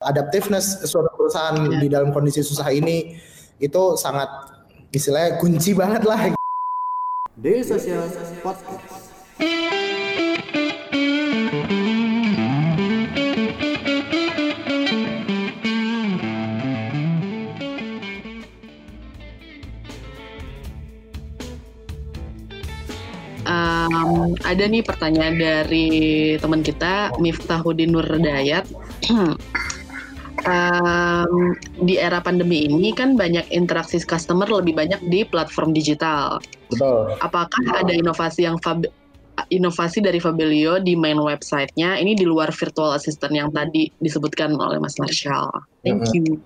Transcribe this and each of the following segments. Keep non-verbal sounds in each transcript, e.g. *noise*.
adaptiveness suatu perusahaan di dalam kondisi susah ini itu sangat istilahnya kunci banget lah. Daily Social Podcast. Um, ada nih pertanyaan dari teman kita Miftahudin Nurdayat. *clears throat* um, di era pandemi ini kan banyak interaksi customer lebih banyak di platform digital. Betul. Apakah ada inovasi yang Fab inovasi dari Fabelio di main websitenya ini di luar virtual assistant yang tadi disebutkan oleh Mas Marshall? Thank you.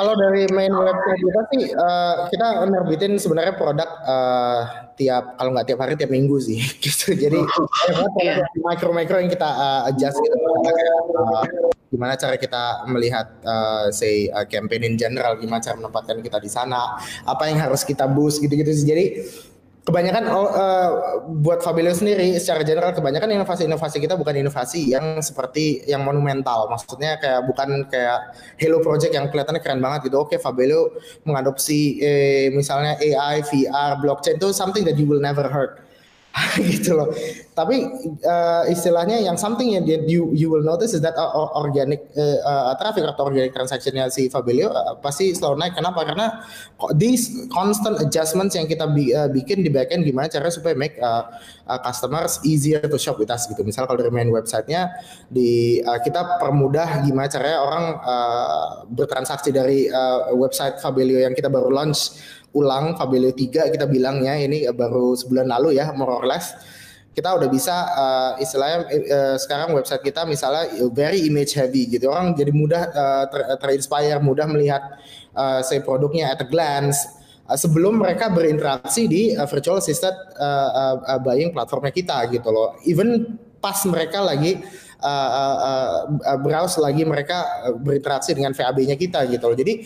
Kalau dari main website kita sih uh, kita nerbitin sebenarnya produk uh, tiap kalau nggak tiap hari tiap minggu sih *laughs* gitu. Jadi yeah. micro micro yang kita uh, adjust gitu. Uh, gimana cara kita melihat uh, say uh, campaign in general, gimana cara menempatkan kita di sana, apa yang harus kita boost gitu-gitu. Jadi kebanyakan uh, buat Fabelio sendiri secara general kebanyakan inovasi-inovasi kita bukan inovasi yang seperti yang monumental. Maksudnya kayak bukan kayak Hello Project yang kelihatannya keren banget gitu. Oke Fabelio mengadopsi eh, misalnya AI VR blockchain itu something that you will never heard *laughs* gitu loh. Tapi uh, istilahnya yang something yang you you will notice is that uh, organic uh, uh, traffic atau organic transactionnya si Fabelio uh, pasti selalu naik. Kenapa? Karena these constant adjustments yang kita bi uh, bikin di backend gimana cara supaya make uh, uh, customers easier to shop with us gitu. Misal kalau dari main websitenya di uh, kita permudah gimana caranya orang uh, bertransaksi dari uh, website Fabelio yang kita baru launch ulang Fabelio 3 kita bilangnya ini baru sebulan lalu ya more or less. Kita udah bisa uh, istilahnya uh, sekarang website kita misalnya very image heavy gitu. Orang jadi mudah uh, ter terinspire mudah melihat uh, say produknya at a glance. Uh, sebelum mereka berinteraksi di uh, virtual assistant uh, uh, buying platformnya kita gitu loh. Even pas mereka lagi uh, uh, uh, browse lagi mereka berinteraksi dengan VAB-nya kita gitu loh. Jadi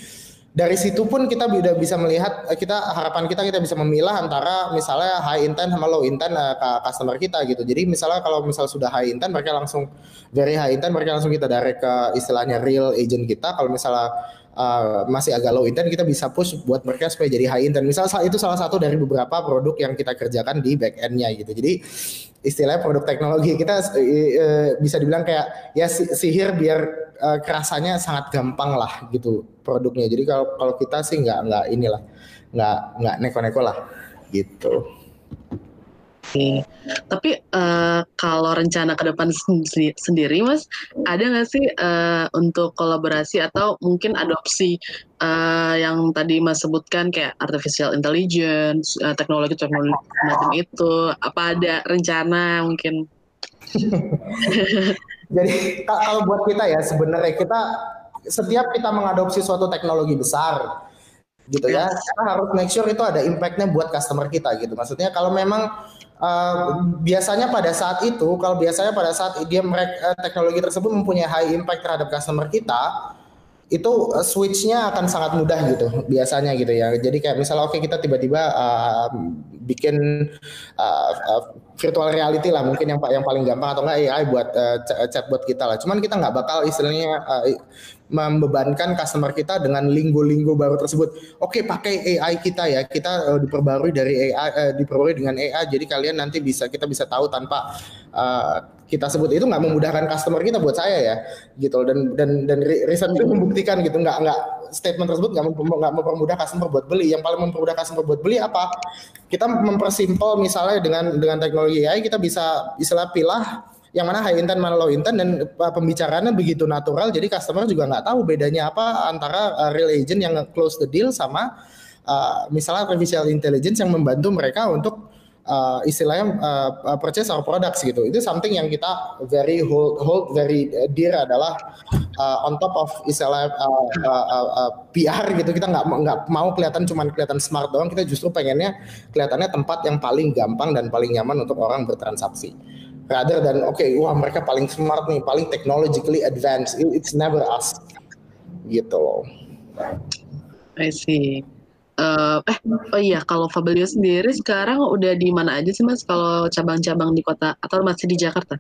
dari situ pun kita sudah bisa melihat eh, kita harapan kita kita bisa memilah antara misalnya high intent sama low intent uh, ke customer kita gitu. Jadi misalnya kalau misal sudah high intent mereka langsung very high intent mereka langsung kita direct ke istilahnya real agent kita. Kalau misalnya uh, masih agak low intent kita bisa push buat mereka supaya jadi high intent. Misal itu salah satu dari beberapa produk yang kita kerjakan di back end-nya gitu. Jadi istilahnya produk teknologi kita uh, bisa dibilang kayak ya sihir biar uh, kerasanya sangat gampang lah gitu produknya. Jadi kalau kalau kita sih nggak nggak inilah nggak nggak neko-neko lah gitu. Oke, tapi uh, kalau rencana ke depan *laughs* sendiri, Mas, ada nggak sih uh, untuk kolaborasi atau mungkin adopsi uh, yang tadi Mas sebutkan kayak artificial intelligence, uh, teknologi teknologi macam itu, apa ada rencana mungkin? *laughs* *laughs* Jadi kalau buat kita ya sebenarnya kita setiap kita mengadopsi suatu teknologi besar gitu ya kita harus make sure itu ada impactnya buat customer kita gitu. Maksudnya kalau memang uh, biasanya pada saat itu kalau biasanya pada saat dia mereka teknologi tersebut mempunyai high impact terhadap customer kita itu uh, switchnya akan sangat mudah gitu biasanya gitu ya. Jadi kayak misalnya oke okay, kita tiba-tiba uh, bikin uh, uh, virtual reality lah mungkin yang yang paling gampang atau enggak AI buat uh, chatbot kita lah. Cuman kita nggak bakal istilahnya uh, membebankan customer kita dengan linggo-linggo baru tersebut. Oke, pakai AI kita ya. Kita uh, diperbarui dari AI uh, diperbarui dengan AI jadi kalian nanti bisa kita bisa tahu tanpa uh, kita sebut. Itu nggak memudahkan customer kita buat saya ya gitu dan dan dan riset itu membuktikan gitu. Nggak nggak statement tersebut nggak nggak mempermudah customer buat beli. Yang paling mempermudah customer buat beli apa kita mempersimpel misalnya dengan dengan teknologi AI kita bisa istilah pilah yang mana high intent mana low intent dan uh, pembicaraannya begitu natural jadi customer juga nggak tahu bedanya apa antara uh, real agent yang close the deal sama uh, misalnya artificial intelligence yang membantu mereka untuk uh, istilahnya uh, purchase our products gitu. Itu something yang kita very hold, hold very dear adalah uh, on top of istilah uh, uh, uh, uh, PR gitu. Kita nggak nggak mau kelihatan cuman kelihatan smart doang. Kita justru pengennya kelihatannya tempat yang paling gampang dan paling nyaman untuk orang bertransaksi rather than oke okay, wah mereka paling smart nih paling technologically advanced it's never us gitu loh I see uh, eh oh iya kalau Fabelio sendiri sekarang udah di mana aja sih mas? Kalau cabang-cabang di kota atau masih di Jakarta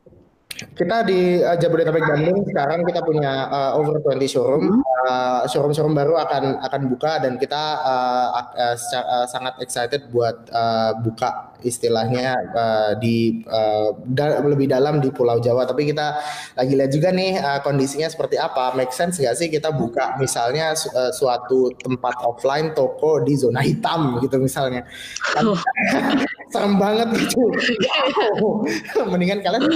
kita di uh, Jabodetabek Bandung sekarang kita punya uh, over 20 showroom. Hmm. Uh, showroom-showroom baru akan akan buka dan kita uh, uh, uh, sangat excited buat uh, buka istilahnya uh, di uh, da lebih dalam di Pulau Jawa. Tapi kita lagi lihat juga nih uh, kondisinya seperti apa. Make sense gak sih kita buka misalnya uh, suatu tempat offline toko di zona hitam gitu misalnya. Kan, *laughs* serem banget gitu. *laughs* Mendingan kalian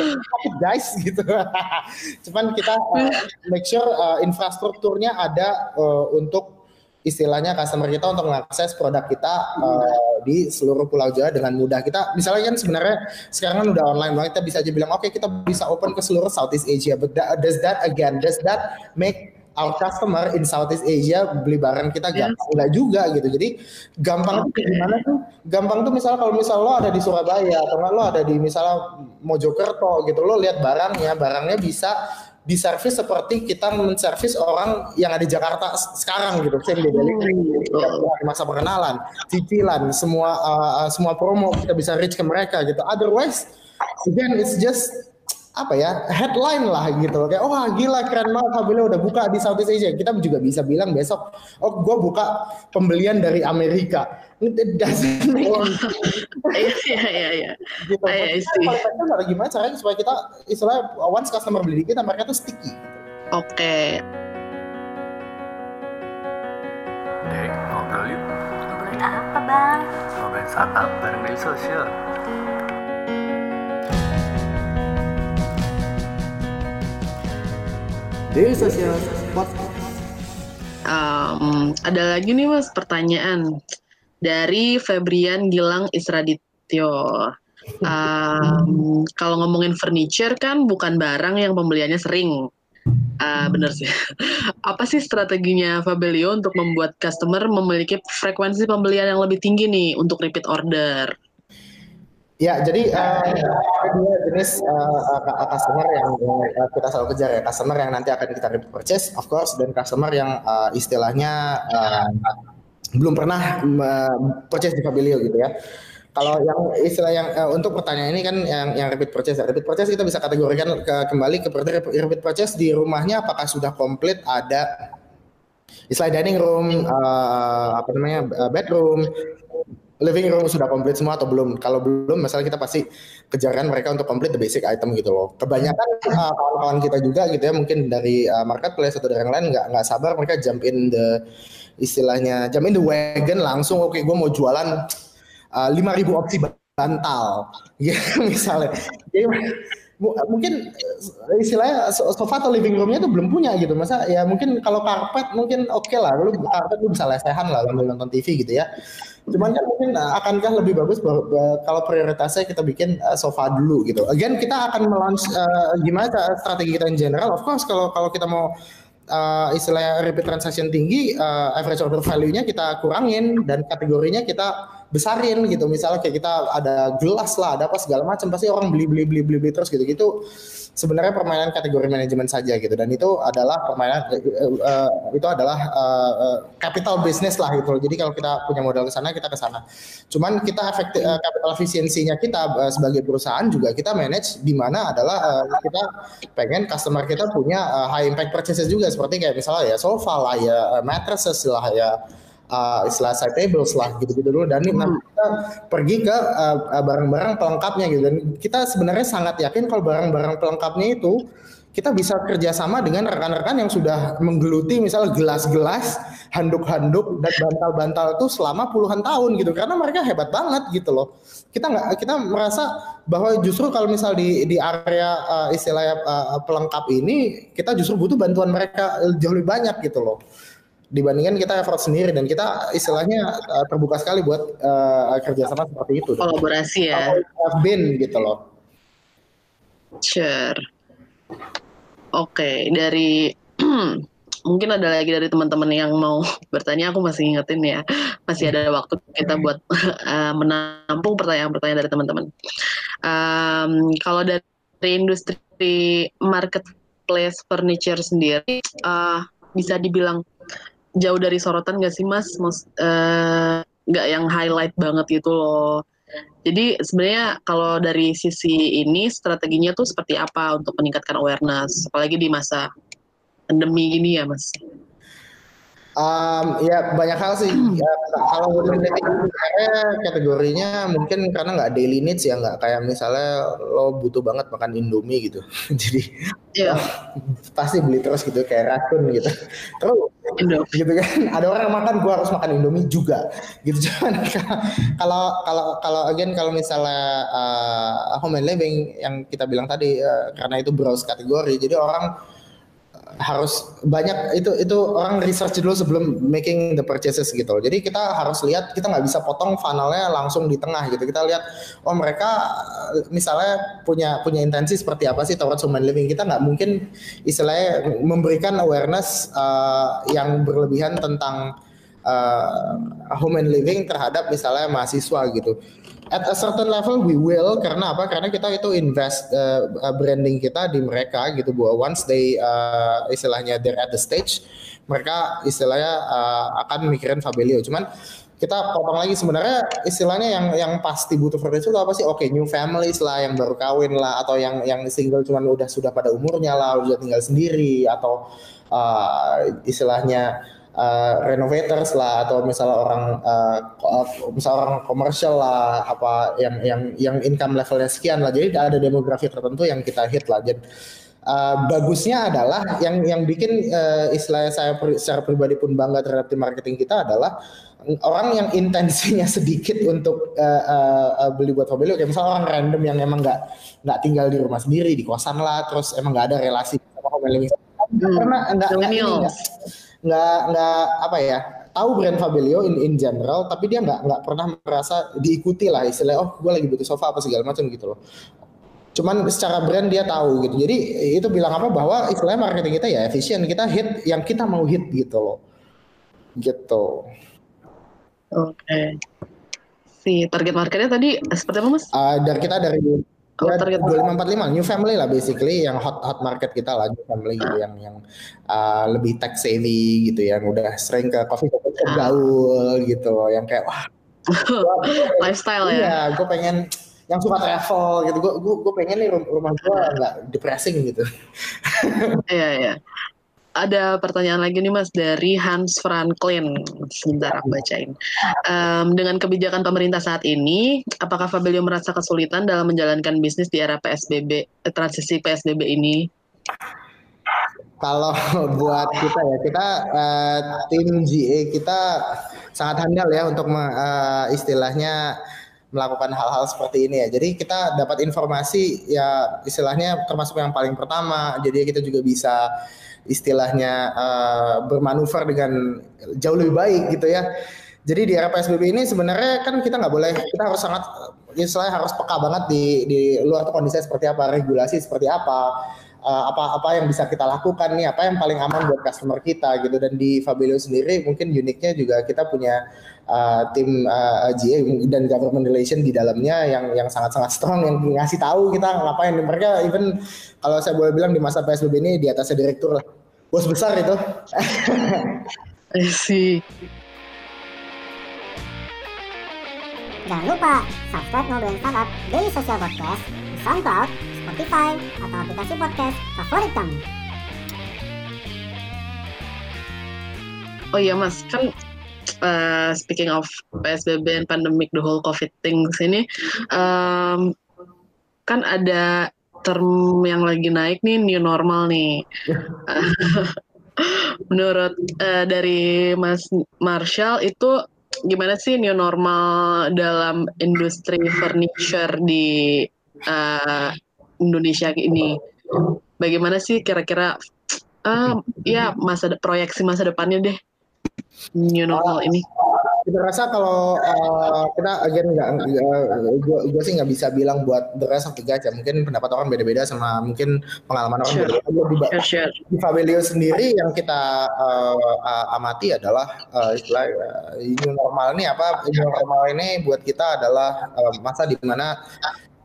guys gitu. *laughs* Cuman kita uh, make sure uh, infrastrukturnya ada uh, untuk istilahnya customer kita untuk mengakses produk kita uh, di seluruh Pulau Jawa dengan mudah. Kita misalnya kan sebenarnya sekarang kan udah online banget kita bisa aja bilang oke okay, kita bisa open ke seluruh Southeast Asia. But that, does that again does that make our customer in Southeast Asia beli barang kita gampang yes. enggak juga gitu. Jadi gampang okay. gimana tuh? Gampang tuh misalnya kalau misal lo ada di Surabaya atau lo ada di misalnya Mojokerto gitu, lo lihat barangnya, barangnya bisa diservis seperti kita menservis orang yang ada di Jakarta sekarang gitu, same day delivery, hmm. masa perkenalan, cicilan, semua uh, semua promo kita bisa reach ke mereka gitu. Otherwise, again it's just apa ya headline lah gitu kayak oh gila keren banget Habile udah buka di Southeast Asia kita juga bisa bilang besok oh gue buka pembelian dari Amerika it doesn't oh. *laughs* iya iya iya gitu iya, kalau gimana caranya supaya kita istilah once customer beli kita mereka tuh sticky oke okay. Dek, ngobrol yuk. Ngobrolin apa, Bang? Ngobrolin startup bareng media sosial. Daily Social Podcast. Um, ada lagi nih mas pertanyaan dari Febrian Gilang Isradityo. Um, kalau ngomongin furniture kan bukan barang yang pembeliannya sering. Uh, bener sih. *laughs* Apa sih strateginya Fabelio untuk membuat customer memiliki frekuensi pembelian yang lebih tinggi nih untuk repeat order? Ya, jadi uh, dua jenis uh, customer yang kita selalu kejar ya, customer yang nanti akan kita repeat purchase, of course, dan customer yang uh, istilahnya uh, belum pernah uh, purchase di Fabilio gitu ya. Kalau yang istilah yang uh, untuk pertanyaan ini kan yang yang repeat purchase, repeat purchase kita bisa kategorikan ke, kembali ke repeat purchase di rumahnya apakah sudah komplit ada. Istilah dining room, uh, apa namanya bedroom, living room sudah komplit semua atau belum? Kalau belum, misalnya kita pasti kejarkan mereka untuk komplit the basic item gitu loh. Kebanyakan uh, kawan-kawan kita juga gitu ya, mungkin dari uh, marketplace atau dari yang lain nggak nggak sabar mereka jump in the istilahnya jump in the wagon langsung. Oke, okay, gue mau jualan uh, lima ribu opsi bantal, gitu *laughs* misalnya. Jadi, mungkin istilahnya sofa atau living roomnya tuh belum punya gitu masa ya mungkin kalau karpet mungkin oke okay lah lu karpet lu bisa lesehan lah sambil nonton TV gitu ya Cuman kan mungkin uh, akankah lebih bagus kalau prioritasnya kita bikin uh, sofa dulu gitu. Again kita akan melaunch uh, gimana strategi kita in general. Of course kalau kalau kita mau uh, istilahnya repeat transaction tinggi, uh, average order value-nya kita kurangin dan kategorinya kita besarin gitu. Misalnya kayak kita ada gelas lah, ada apa segala macam, pasti orang beli beli beli beli, beli terus gitu. Gitu sebenarnya permainan kategori manajemen saja gitu. Dan itu adalah permainan uh, itu adalah uh, capital business lah gitu. Jadi kalau kita punya modal ke sana kita ke sana. Cuman kita efektif uh, capital efisiensinya kita uh, sebagai perusahaan juga kita manage di mana adalah uh, kita pengen customer kita punya uh, high impact purchases juga. Seperti kayak misalnya ya sofa lah ya uh, mattresses lah ya uh, istilah side tables lah gitu-gitu dulu dan hmm. nanti kita pergi ke uh, barang-barang pelengkapnya gitu dan kita sebenarnya sangat yakin kalau barang-barang pelengkapnya itu kita bisa kerjasama dengan rekan-rekan yang sudah menggeluti misal gelas-gelas, handuk-handuk dan bantal-bantal itu selama puluhan tahun gitu karena mereka hebat banget gitu loh. Kita nggak kita merasa bahwa justru kalau misal di di area uh, istilahnya uh, pelengkap ini kita justru butuh bantuan mereka jauh lebih banyak gitu loh dibandingkan kita effort sendiri dan kita istilahnya uh, terbuka sekali buat uh, kerjasama seperti itu. Kolaborasi ya. Bin gitu loh. Sure. Oke, okay, dari *clears throat* mungkin ada lagi dari teman-teman yang mau *laughs* bertanya, aku masih ingetin ya, masih ada waktu kita buat uh, *laughs* menampung pertanyaan-pertanyaan dari teman-teman. Um, kalau dari industri marketplace furniture sendiri, uh, bisa dibilang jauh dari sorotan gak sih mas? Uh, eh, gak yang highlight banget gitu loh. Jadi sebenarnya kalau dari sisi ini strateginya tuh seperti apa untuk meningkatkan awareness, apalagi di masa pandemi gini ya, Mas? Um, ya banyak hal sih. Ya, kalau women living sebenarnya kategorinya mungkin karena nggak daily needs ya nggak kayak misalnya lo butuh banget makan indomie gitu. *laughs* Jadi Iya. pasti beli terus gitu kayak racun gitu. Terus Indo. gitu kan ada orang yang makan gua harus makan indomie juga gitu *laughs* cuman kalau kalau kalau again kalau misalnya uh, home and living yang kita bilang tadi uh, karena itu browse kategori jadi orang harus banyak itu itu orang research dulu sebelum making the purchases gitu. Jadi kita harus lihat kita nggak bisa potong funnelnya langsung di tengah gitu. Kita lihat oh mereka misalnya punya punya intensi seperti apa sih towards human living. Kita nggak mungkin istilahnya memberikan awareness uh, yang berlebihan tentang uh, human living terhadap misalnya mahasiswa gitu at a certain level we will karena apa? Karena kita itu invest uh, branding kita di mereka gitu bahwa once they uh, istilahnya they're at the stage mereka istilahnya uh, akan mikirin Fabelio. Cuman kita potong lagi sebenarnya istilahnya yang yang pasti butuh furniture itu apa sih? Oke, okay, new families lah yang baru kawin lah atau yang yang single cuman udah sudah pada umurnya lah, udah tinggal sendiri atau uh, istilahnya uh, renovators lah atau misalnya orang uh, misalnya orang komersial lah apa yang yang yang income levelnya sekian lah. Jadi ada demografi tertentu yang kita hit lah. Jadi Uh, bagusnya adalah yang yang bikin uh, istilahnya saya pri, secara pribadi pun bangga terhadap tim marketing kita adalah orang yang intensinya *laughs* sedikit untuk uh, uh, uh, beli buat mobil kayak misalnya orang random yang emang nggak nggak tinggal di rumah sendiri di kosan lah terus emang nggak ada relasi sama mobil hmm. karena nggak nggak nggak nggak apa ya tahu brand Fabelio in in general tapi dia nggak nggak pernah merasa diikuti lah istilahnya oh gue lagi butuh sofa apa segala macam gitu loh. Cuman secara brand dia tahu gitu. Jadi itu bilang apa? Bahwa istilahnya marketing kita ya efisien. Kita hit yang kita mau hit gitu loh. Gitu. Oke. Okay. si target marketnya tadi seperti apa mas? Uh, dari kita dari Ya, target 2545 new family lah basically yang hot hot market kita lah new family gitu yang yang uh, lebih tech savvy gitu yang udah sering ke coffee shop gaul gitu yang kayak wah *laughs* lifestyle ya. Iya, gue pengen yang suka travel gitu. Gue gue gue pengen nih rumah gue nggak depressing gitu. Iya iya ada pertanyaan lagi nih Mas dari Hans Franklin. Sebentar aku bacain. Um, dengan kebijakan pemerintah saat ini, apakah Fabelio merasa kesulitan dalam menjalankan bisnis di era PSBB, eh, transisi PSBB ini? Kalau buat kita ya, kita uh, tim GA kita sangat handal ya untuk uh, istilahnya melakukan hal-hal seperti ini ya. Jadi kita dapat informasi ya istilahnya termasuk yang paling pertama. Jadi kita juga bisa istilahnya uh, bermanuver dengan jauh lebih baik gitu ya. Jadi di era PSBB ini sebenarnya kan kita nggak boleh, kita harus sangat istilahnya harus peka banget di di luar tuh kondisinya seperti apa, regulasi seperti apa, uh, apa apa yang bisa kita lakukan nih, apa yang paling aman buat customer kita gitu. Dan di Fabelio sendiri mungkin uniknya juga kita punya uh, tim uh, GA dan government relation di dalamnya yang yang sangat-sangat strong yang ngasih tahu kita ngapain. Mereka even kalau saya boleh bilang di masa PSBB ini di atasnya direktur lah bos besar itu. sih. Jangan lupa subscribe Ngobrolin Startup Daily Social Podcast di SoundCloud, Spotify, atau aplikasi podcast favorit kamu. Oh iya mas, kan uh, speaking of PSBB and pandemic the whole COVID things ini, um, kan ada term yang lagi naik nih new normal nih. *laughs* Menurut uh, dari Mas Marshall itu gimana sih new normal dalam industri furniture di uh, Indonesia ini? Bagaimana sih kira-kira uh, ya masa proyeksi masa depannya deh new normal ini? Kita rasa kalau uh, kita again nggak gue gue sih nggak bisa bilang buat the rest of the guys ya mungkin pendapat orang beda-beda sama mungkin pengalaman orang sure. beda-beda di, sure, sure. di Fabelio sendiri yang kita uh, amati adalah uh, istilah uh, new normal ini apa new normal ini buat kita adalah uh, masa di mana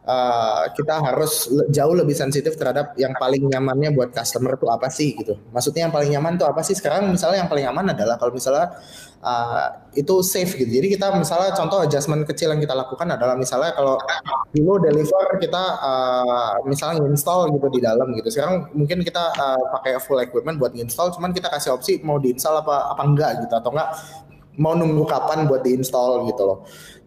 uh, kita harus jauh lebih sensitif terhadap yang paling nyamannya buat customer tuh apa sih gitu. Maksudnya yang paling nyaman tuh apa sih? Sekarang misalnya yang paling aman adalah kalau misalnya uh, itu safe gitu. Jadi kita misalnya contoh adjustment kecil yang kita lakukan adalah misalnya kalau dulu deliver kita uh, misalnya install gitu di dalam gitu. Sekarang mungkin kita uh, pakai full equipment buat install, cuman kita kasih opsi mau diinstal apa apa enggak gitu atau enggak mau nunggu kapan buat diinstal gitu loh.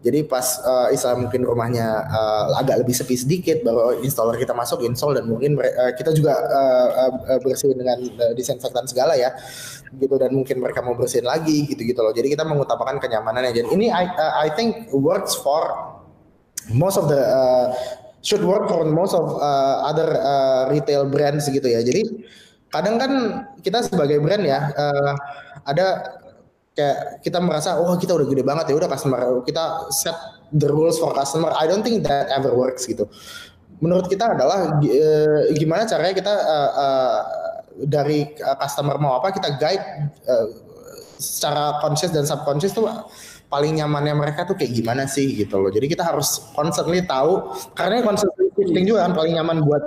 Jadi pas uh, istilah mungkin rumahnya uh, agak lebih sepi sedikit baru installer kita masuk install dan mungkin uh, kita juga uh, uh, bersihin dengan uh, disinfektan segala ya gitu dan mungkin mereka mau bersihin lagi gitu gitu loh. Jadi kita mengutamakan kenyamanannya. Jadi ini I, uh, I think works for most of the uh, should work for most of uh, other uh, retail brands gitu ya. Jadi kadang kan kita sebagai brand ya uh, ada kayak kita merasa oh kita udah gede banget ya udah customer kita set the rules for customer. I don't think that ever works gitu. Menurut kita adalah uh, gimana caranya kita uh, uh, dari customer mau apa kita guide uh, secara conscious dan subconscious tuh paling nyamannya mereka tuh kayak gimana sih gitu loh. Jadi kita harus constantly tahu karena constantly shifting juga kan paling nyaman buat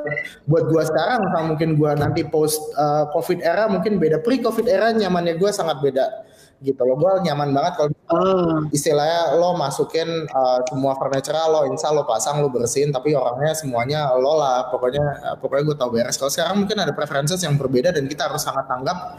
buat gua sekarang. Sama mungkin gua nanti post uh, covid era mungkin beda. Pre covid era nyamannya gua sangat beda gitu loh. Gue nyaman banget kalau Oh, istilahnya lo masukin uh, semua furniture lo install lo pasang lo bersihin tapi orangnya semuanya lo lah. Pokoknya uh, pokoknya gue tau beres. Kalau sekarang mungkin ada preferences yang berbeda dan kita harus sangat tanggap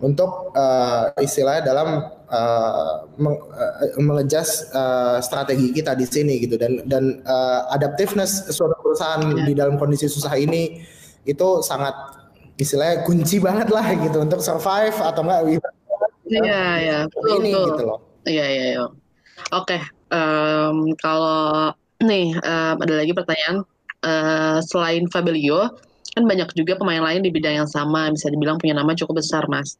untuk uh, istilahnya dalam uh, uh, mengejas uh, strategi kita di sini gitu dan dan uh, adaptiveness suatu perusahaan di dalam kondisi susah ini itu sangat istilahnya kunci banget lah gitu untuk survive atau enggak iya iya, betul ini betul. gitu loh. Iya iya iya. Oke, kalau nih em, ada lagi pertanyaan Eh, selain Fabelio kan banyak juga pemain lain di bidang yang sama bisa dibilang punya nama cukup besar mas.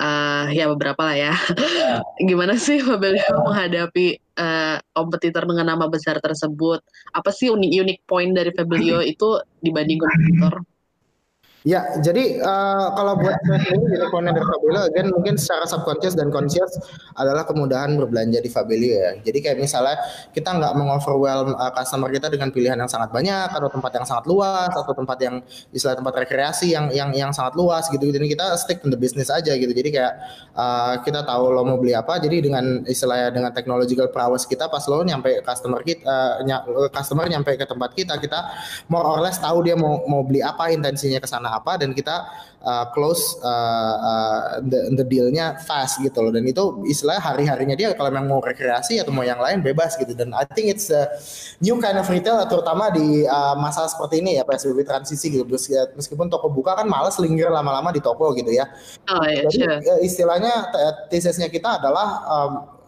Eh, ya beberapa lah ya. *laughs* Gimana sih Fabelio menghadapi eh, kompetitor dengan nama besar tersebut? Apa sih unik unik poin dari Fabelio itu dibanding kompetitor? Ya, jadi uh, kalau buat saya poinnya dari Fabelio, again mungkin secara subconscious dan conscious adalah kemudahan berbelanja di Fabelio ya. Jadi kayak misalnya kita nggak mengoverwhelm uh, customer kita dengan pilihan yang sangat banyak atau tempat yang sangat luas atau tempat yang istilah tempat rekreasi yang yang yang sangat luas gitu. Jadi kita stick to the business aja gitu. Jadi kayak uh, kita tahu lo mau beli apa. Jadi dengan istilahnya dengan technological prowess kita pas lo nyampe customer kita uh, ny customer nyampe ke tempat kita kita more or less tahu dia mau mau beli apa intensinya ke sana apa dan kita uh, close uh, uh, the, the dealnya fast gitu loh. Dan itu istilah hari-harinya dia kalau memang mau rekreasi atau mau yang lain bebas gitu. Dan I think it's a new kind of retail terutama di uh, masa seperti ini ya PSBB transisi gitu. Meskipun toko buka kan males linggir lama-lama di toko gitu ya. Oh iya, jadi sure. uh, istilahnya tesisnya kita adalah um,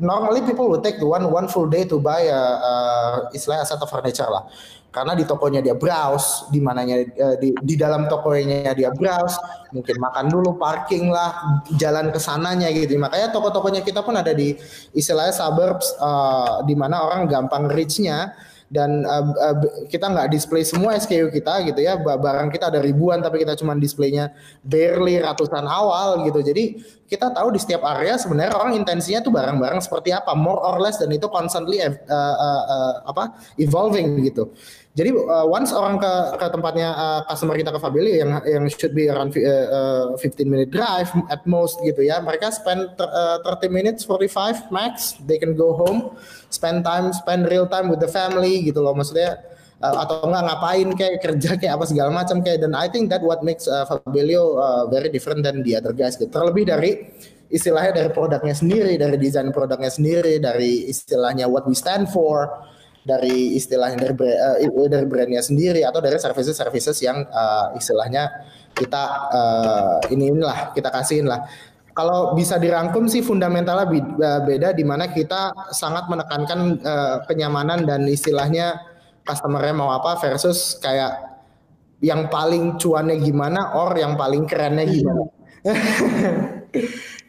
normally people will take the one one full day to buy a, uh, istilahnya set of furniture lah karena di tokonya dia browse, di mananya uh, di, di dalam tokonya dia browse, mungkin makan dulu, parking lah, jalan ke sananya gitu. Makanya toko-tokonya kita pun ada di istilahnya suburbs uh, di mana orang gampang reach-nya dan uh, uh, kita nggak display semua SKU kita gitu ya. Barang kita ada ribuan tapi kita cuma displaynya barely ratusan awal gitu. Jadi kita tahu di setiap area sebenarnya orang intensinya tuh barang-barang seperti apa more or less dan itu constantly uh, uh, uh, apa evolving gitu jadi uh, once orang ke ke tempatnya uh, customer kita ke Fabelio yang yang should be around uh, 15 minute drive at most gitu ya. Mereka spend uh, 30 minutes 45 max they can go home, spend time spend real time with the family gitu loh maksudnya uh, atau enggak ngapain kayak kerja kayak apa segala macam kayak dan I think that what makes uh, Fabelio uh, very different than the other guys gitu. Terlebih dari istilahnya dari produknya sendiri, dari desain produknya sendiri, dari istilahnya what we stand for dari istilahnya dari uh, dari brandnya sendiri atau dari services services yang uh, istilahnya kita uh, ini inilah kita kasihin lah kalau bisa dirangkum sih fundamentalnya beda di mana kita sangat menekankan uh, kenyamanan dan istilahnya customernya mau apa versus kayak yang paling cuannya gimana or yang paling kerennya gimana. *laughs*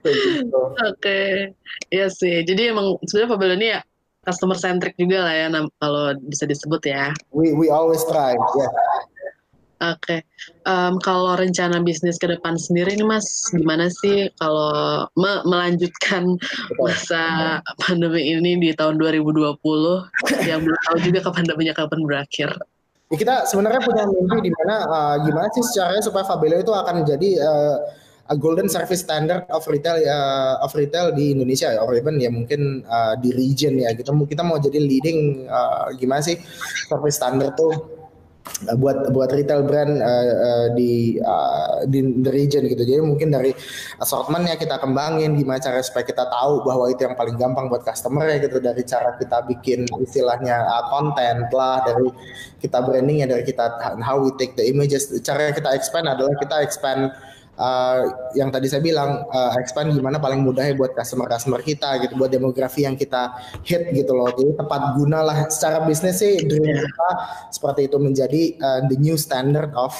Oke, okay. iya sih. Jadi emang sebenarnya Fabelio ini ya customer centric juga lah ya kalau bisa disebut ya. We we always try, ya. Yeah. Oke, Em, kalau rencana bisnis ke depan sendiri nih Mas, gimana sih kalau me- melanjutkan masa pandemi ini di tahun 2020 yang belum tahu juga kapan pandeminya kapan berakhir? Ya, kita sebenarnya punya mimpi di mana uh, gimana sih caranya supaya Fabelio itu akan jadi uh, a golden service standard of retail uh, of retail di Indonesia ya, or even ya mungkin uh, di region ya. Kita kita mau jadi leading uh, gimana sih service standard tuh uh, buat buat retail brand uh, uh, di uh, di the region gitu. Jadi mungkin dari assortmentnya kita kembangin gimana cara supaya kita tahu bahwa itu yang paling gampang buat customer ya gitu dari cara kita bikin istilahnya uh, konten lah dari kita branding ya dari kita how we take the images. Cara kita expand adalah kita expand uh, yang tadi saya bilang uh, expand gimana paling mudahnya buat customer customer kita gitu buat demografi yang kita hit gitu loh. Jadi tepat guna lah. Secara bisnis sih dream kita seperti itu menjadi uh, the new standard of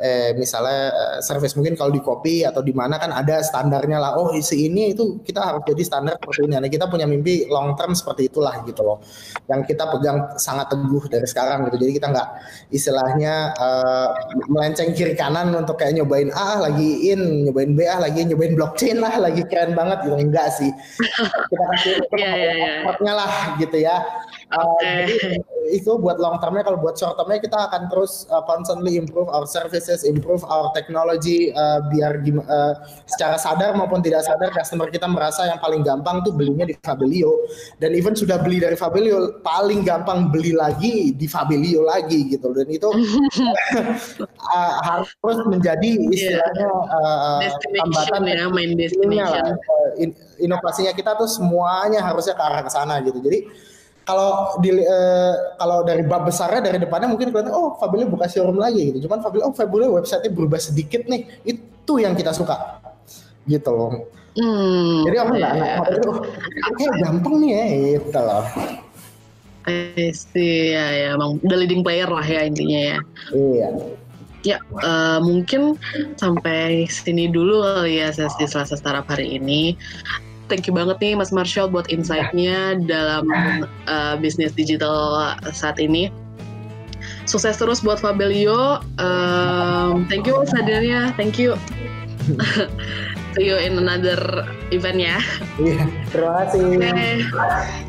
eh, misalnya eh, service mungkin kalau di kopi atau di mana kan ada standarnya lah. Oh isi ini itu kita harus jadi standar seperti ini. Nah, kita punya mimpi long term seperti itulah gitu loh. Yang kita pegang sangat teguh dari sekarang gitu. Jadi kita nggak istilahnya uh, melenceng kiri kanan untuk kayak nyobain A lagi in nyobain B ah lagi in, nyobain blockchain lah lagi keren banget gitu. Enggak sih. Kita kasih iya, *laughs* iya. effortnya lah gitu ya. Uh, Oke. jadi itu buat long termnya kalau buat short termnya kita akan terus uh, constantly improve our services, improve our technology uh, biar uh, secara sadar maupun tidak sadar customer kita merasa yang paling gampang tuh belinya di Fabelio dan even sudah beli dari Fabelio paling gampang beli lagi di Fabelio lagi gitu dan itu *laughs* uh, harus menjadi istilahnya uh, Destination ya, main ininya lah, destination. uh, in- inovasinya kita tuh semuanya harusnya ke arah ke sana gitu. Jadi kalau di eh, kalau dari bab besarnya dari depannya mungkin kelihatan oh Fabelio buka showroom lagi gitu. Cuman Fabelio oh Fabelio website-nya berubah sedikit nih. Itu yang kita suka. Gitu loh. Hmm, Jadi aku nggak iya. nggak oh, kayak gampang nih ya gitu loh. I see, ya, ya, emang udah leading player lah ya intinya ya. Iya. Ya, eh, mungkin sampai sini dulu kali ya sesi Selasa Startup hari ini. Thank you banget nih Mas Marshall buat insight-nya dalam eh, bisnis digital saat ini. Sukses terus buat Fabelio. Um, thank you hadirnya. Thank you. *laughs* See you in another event ya. Iya. Terima kasih. Oke.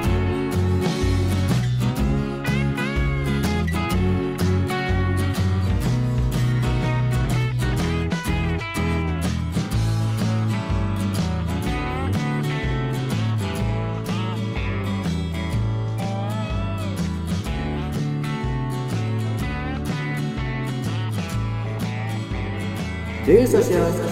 Social Podcast.